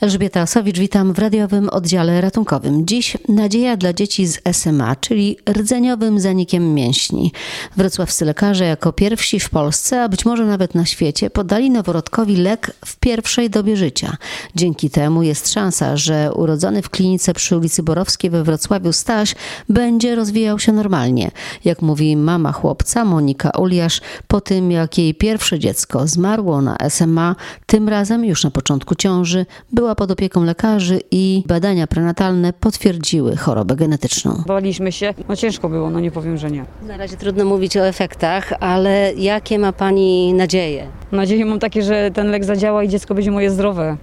Elżbieta Osowicz, witam w radiowym oddziale ratunkowym. Dziś nadzieja dla dzieci z SMA, czyli rdzeniowym zanikiem mięśni. Wrocławscy lekarze jako pierwsi w Polsce, a być może nawet na świecie, podali noworodkowi lek w pierwszej dobie życia. Dzięki temu jest szansa, że urodzony w klinice przy ulicy Borowskiej we Wrocławiu Staś będzie rozwijał się normalnie. Jak mówi mama chłopca, Monika Uliasz, po tym jak jej pierwsze dziecko zmarło na SMA, tym razem już na początku ciąży, była pod opieką lekarzy i badania prenatalne potwierdziły chorobę genetyczną. Baliśmy się, no ciężko było, no nie powiem, że nie. Na razie trudno mówić o efektach, ale jakie ma Pani nadzieje? Nadzieję mam takie, że ten lek zadziała i dziecko będzie moje zdrowe.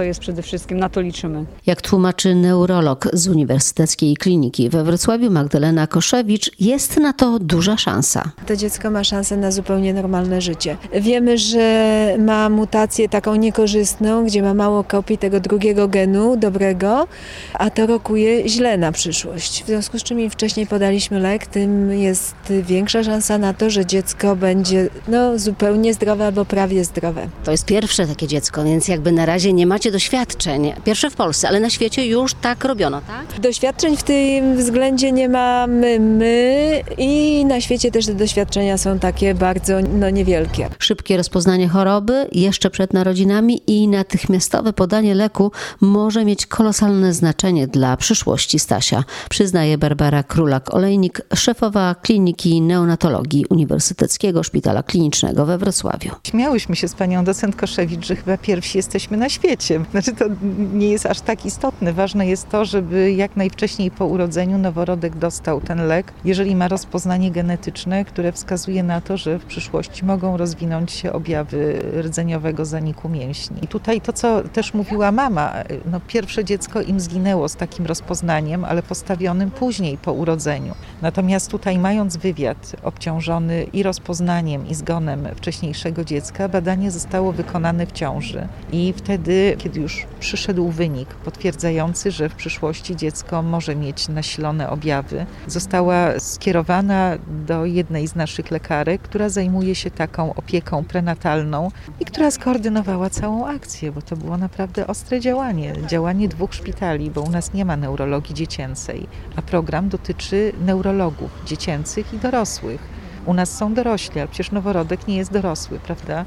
To jest przede wszystkim, na to liczymy. Jak tłumaczy neurolog z Uniwersyteckiej Kliniki we Wrocławiu Magdalena Koszewicz, jest na to duża szansa. To dziecko ma szansę na zupełnie normalne życie. Wiemy, że ma mutację taką niekorzystną, gdzie ma mało kopii tego drugiego genu dobrego, a to rokuje źle na przyszłość. W związku z czym im wcześniej podaliśmy lek, tym jest większa szansa na to, że dziecko będzie no, zupełnie zdrowe albo prawie zdrowe. To jest pierwsze takie dziecko, więc jakby na razie nie macie doświadczeń. Pierwsze w Polsce, ale na świecie już tak robiono, tak? Doświadczeń w tym względzie nie mamy my i na świecie też te doświadczenia są takie bardzo no, niewielkie. Szybkie rozpoznanie choroby jeszcze przed narodzinami i natychmiastowe podanie leku może mieć kolosalne znaczenie dla przyszłości Stasia, przyznaje Barbara Królak-Olejnik, szefowa Kliniki Neonatologii Uniwersyteckiego Szpitala Klinicznego we Wrocławiu. Śmiałyśmy się z panią docent Koszewicz, że chyba pierwsi jesteśmy na świecie. Znaczy to nie jest aż tak istotne. Ważne jest to, żeby jak najwcześniej po urodzeniu noworodek dostał ten lek, jeżeli ma rozpoznanie genetyczne, które wskazuje na to, że w przyszłości mogą rozwinąć się objawy rdzeniowego zaniku mięśni. I tutaj to, co też mówiła mama, no pierwsze dziecko im zginęło z takim rozpoznaniem, ale postawionym później po urodzeniu. Natomiast tutaj mając wywiad obciążony i rozpoznaniem i zgonem wcześniejszego dziecka, badanie zostało wykonane w ciąży. I wtedy, kiedy już przyszedł wynik potwierdzający, że w przyszłości dziecko może mieć nasilone objawy, została skierowana do jednej z naszych lekarek, która zajmuje się taką opieką prenatalną i która skoordynowała całą akcję, bo to było naprawdę ostre działanie. Działanie dwóch szpitali, bo u nas nie ma neurologii dziecięcej, a program dotyczy neurologów dziecięcych i dorosłych. U nas są dorośli, ale przecież noworodek nie jest dorosły, prawda?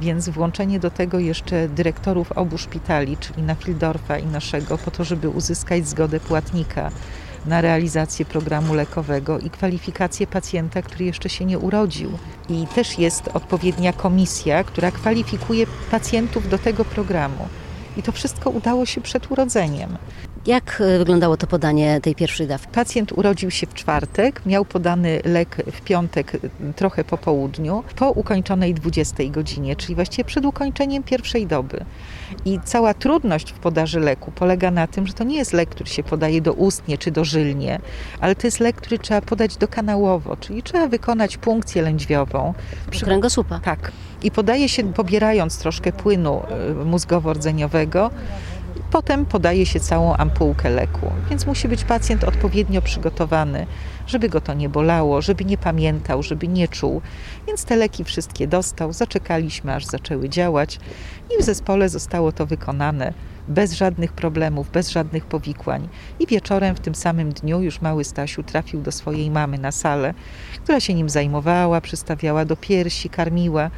Więc włączenie do tego jeszcze dyrektorów obu szpitali, czyli na Fildorfa i naszego, po to, żeby uzyskać zgodę płatnika na realizację programu lekowego i kwalifikację pacjenta, który jeszcze się nie urodził. I też jest odpowiednia komisja, która kwalifikuje pacjentów do tego programu. I to wszystko udało się przed urodzeniem. Jak e, wyglądało to podanie tej pierwszej dawki? Pacjent urodził się w czwartek, miał podany lek w piątek trochę po południu, po ukończonej 20 godzinie, czyli właściwie przed ukończeniem pierwszej doby. I cała trudność w podaży leku polega na tym, że to nie jest lek, który się podaje doustnie czy dożylnie, ale to jest lek, który trzeba podać dokanałowo, czyli trzeba wykonać punkcję lędźwiową. Przy kręgosłupa. Tak. I podaje się pobierając troszkę płynu mózgowo-rdzeniowego, Potem podaje się całą ampułkę leku, więc musi być pacjent odpowiednio przygotowany, żeby go to nie bolało, żeby nie pamiętał, żeby nie czuł. Więc te leki wszystkie dostał, zaczekaliśmy aż zaczęły działać i w zespole zostało to wykonane bez żadnych problemów, bez żadnych powikłań. I wieczorem w tym samym dniu już mały Stasiu trafił do swojej mamy na salę, która się nim zajmowała, przystawiała do piersi, karmiła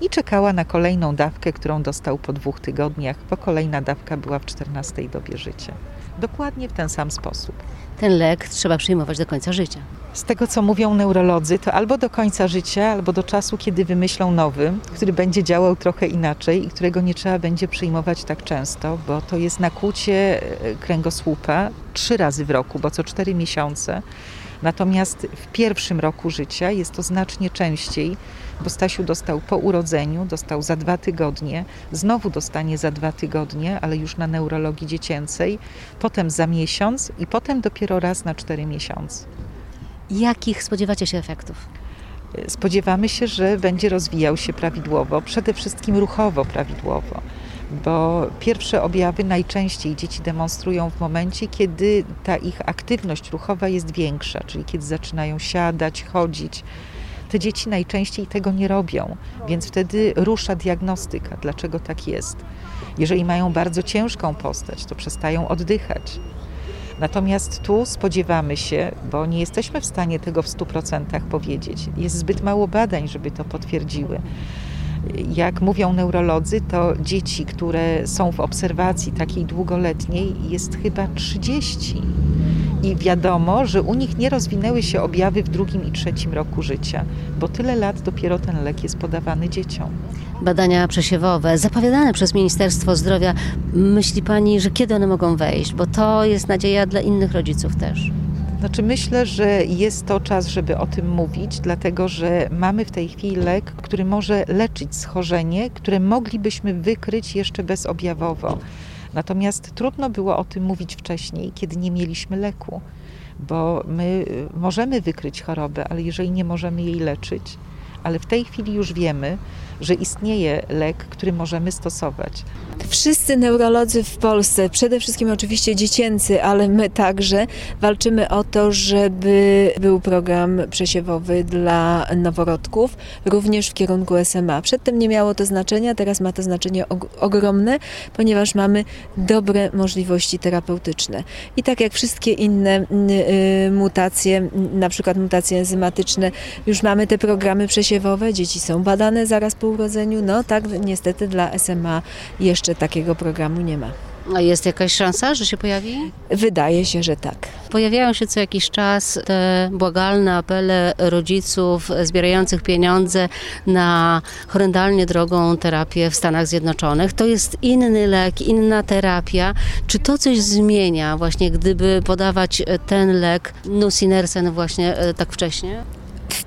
i czekała na kolejną dawkę, którą dostał po dwóch tygodniach, bo kolejna dawka była w 14 dobie życia. Dokładnie w ten sam sposób. Ten lek trzeba przyjmować do końca życia. Z tego, co mówią neurolodzy, to albo do końca życia, albo do czasu, kiedy wymyślą nowy, który będzie działał trochę inaczej i którego nie trzeba będzie przyjmować tak często, bo to jest nakłucie kręgosłupa trzy razy w roku, bo co cztery miesiące. Natomiast w pierwszym roku życia jest to znacznie częściej, bo Stasiu dostał po urodzeniu, dostał za dwa tygodnie, znowu dostanie za dwa tygodnie, ale już na neurologii dziecięcej, potem za miesiąc i potem dopiero raz na cztery miesiące. Jakich spodziewacie się efektów? Spodziewamy się, że będzie rozwijał się prawidłowo, przede wszystkim ruchowo prawidłowo bo pierwsze objawy najczęściej dzieci demonstrują w momencie, kiedy ta ich aktywność ruchowa jest większa, czyli kiedy zaczynają siadać, chodzić. Te dzieci najczęściej tego nie robią, więc wtedy rusza diagnostyka, dlaczego tak jest. Jeżeli mają bardzo ciężką postać, to przestają oddychać. Natomiast tu spodziewamy się, bo nie jesteśmy w stanie tego w 100% powiedzieć. Jest zbyt mało badań, żeby to potwierdziły. Jak mówią neurolodzy, to dzieci, które są w obserwacji takiej długoletniej, jest chyba 30. I wiadomo, że u nich nie rozwinęły się objawy w drugim i trzecim roku życia, bo tyle lat dopiero ten lek jest podawany dzieciom. Badania przesiewowe zapowiadane przez Ministerstwo Zdrowia, myśli Pani, że kiedy one mogą wejść? Bo to jest nadzieja dla innych rodziców też. Znaczy myślę, że jest to czas, żeby o tym mówić, dlatego że mamy w tej chwili lek, który może leczyć schorzenie, które moglibyśmy wykryć jeszcze bezobjawowo. Natomiast trudno było o tym mówić wcześniej, kiedy nie mieliśmy leku, bo my możemy wykryć chorobę, ale jeżeli nie możemy jej leczyć, ale w tej chwili już wiemy, że istnieje lek, który możemy stosować. Wszyscy neurolodzy w Polsce, przede wszystkim oczywiście dziecięcy, ale my także, walczymy o to, żeby był program przesiewowy dla noworodków, również w kierunku SMA. Przedtem nie miało to znaczenia, teraz ma to znaczenie ogromne, ponieważ mamy dobre możliwości terapeutyczne. I tak jak wszystkie inne y, mutacje, na przykład mutacje enzymatyczne, już mamy te programy przesiewowe, dzieci są badane zaraz po urodzeniu, no tak niestety dla SMA jeszcze takiego programu nie ma. A jest jakaś szansa, że się pojawi? Wydaje się, że tak. Pojawiają się co jakiś czas te błagalne apele rodziców zbierających pieniądze na horrendalnie drogą terapię w Stanach Zjednoczonych. To jest inny lek, inna terapia. Czy to coś zmienia właśnie, gdyby podawać ten lek nusinersen właśnie e, tak wcześnie?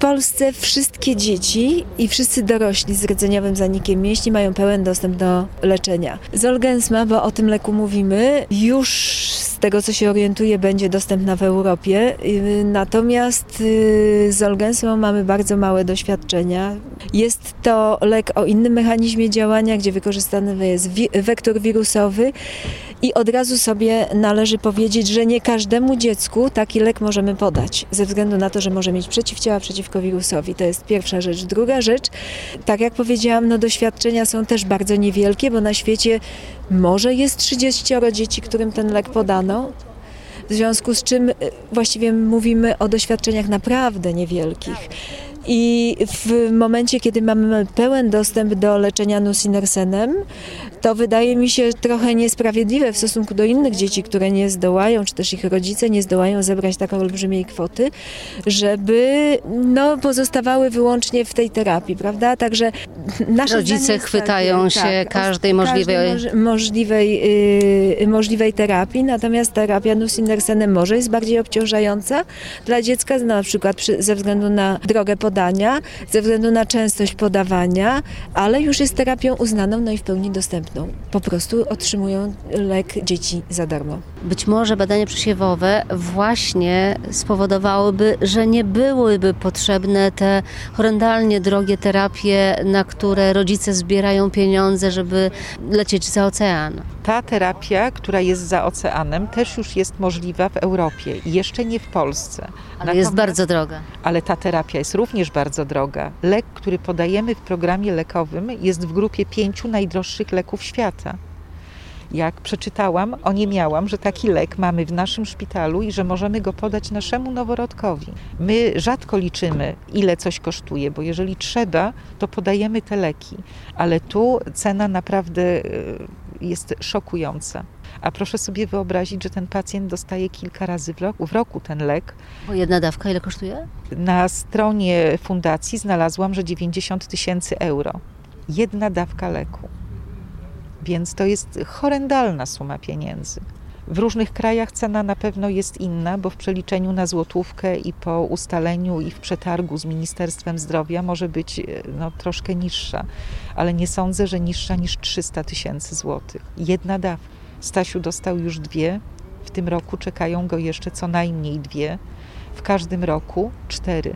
Polsce wszystkie dzieci i wszyscy dorośli z rdzeniowym zanikiem mięśni mają pełen dostęp do leczenia. Zolgensma, bo o tym leku mówimy, już z tego co się orientuję będzie dostępna w Europie. Y, natomiast y, z Zolgensmą mamy bardzo małe doświadczenia. Jest to lek o innym mechanizmie działania, gdzie wykorzystany jest wektor wirusowy i od razu sobie należy powiedzieć, że nie każdemu dziecku taki lek możemy podać, ze względu na to, że może mieć przeciwciała przeciwko wirusowi. To jest pierwsza rzecz. Druga rzecz, tak jak powiedziałam, no doświadczenia są też bardzo niewielkie, bo na świecie może jest 30 dzieci, którym ten lek podano. W związku z czym e, właściwie mówimy o doświadczeniach naprawdę niewielkich. I w momencie, kiedy mamy pełen dostęp do leczenia nusinersenem, to wydaje mi się trochę niesprawiedliwe w stosunku do innych dzieci, które nie zdołają, czy też ich rodzice nie zdołają zebrać taką olbrzymiej kwoty, żeby no, pozostawały wyłącznie w tej terapii, prawda? Także nasze Rodzice chwytają takie, się tak, każdej możliwej... Każdej możliwej, yy, możliwej terapii, natomiast terapia nusinersenem może jest bardziej obciążająca dla dziecka, na przykład przy, ze względu na drogę podania, ze względu na częstość podawania, ale już jest terapią uznaną no i w pełni dostępną po prostu otrzymują lek dzieci za darmo. Być może badania przesiewowe właśnie spowodowałyby, że nie byłyby potrzebne te horrendalnie drogie terapie, na które rodzice zbierają pieniądze, żeby lecieć za ocean. Ta terapia, która jest za oceanem, też już jest możliwa w Europie i jeszcze nie w Polsce. Ale Natomiast, jest bardzo droga. Ale ta terapia jest również bardzo droga. Lek, który podajemy w programie lekowym, jest w grupie pięciu najdroższych leków świata. Jak przeczytałam, oniemiałam, że taki lek mamy w naszym szpitalu i że możemy go podać naszemu noworodkowi. My rzadko liczymy, ile coś kosztuje, bo jeżeli trzeba, to podajemy te leki, ale tu cena naprawdę e, jest szokująca. A proszę sobie wyobrazić, że ten pacjent dostaje kilka razy w roku, w roku ten lek. Bo jedna dawka ile kosztuje? Na stronie fundacji znalazłam, że 90 tysięcy euro. Jedna dawka leku. Więc to jest horrendalna suma pieniędzy. W różnych krajach cena na pewno jest inna, bo w przeliczeniu na złotówkę i po ustaleniu i w przetargu z Ministerstwem Zdrowia może być e, no, troszkę niższa, ale nie sądzę, że niższa niż 300 tysięcy złotych. Jedna dawka. Stasiu dostał już dwie, w tym roku czekają go jeszcze co najmniej dwie, w każdym roku cztery.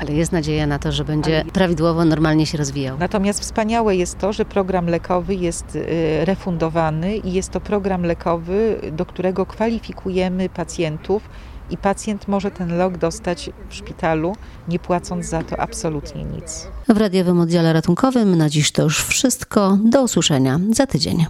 Ale jest nadzieja na to, że będzie prawidłowo, normalnie się rozwijał. Natomiast wspaniałe jest to, że program lekowy jest y, refundowany i jest to program lekowy, do którego kwalifikujemy pacjentów i pacjent może ten lek dostać w szpitalu, nie płacąc za to absolutnie nic. W radiowym oddziale ratunkowym na dziś to już wszystko. Do usłyszenia za tydzień.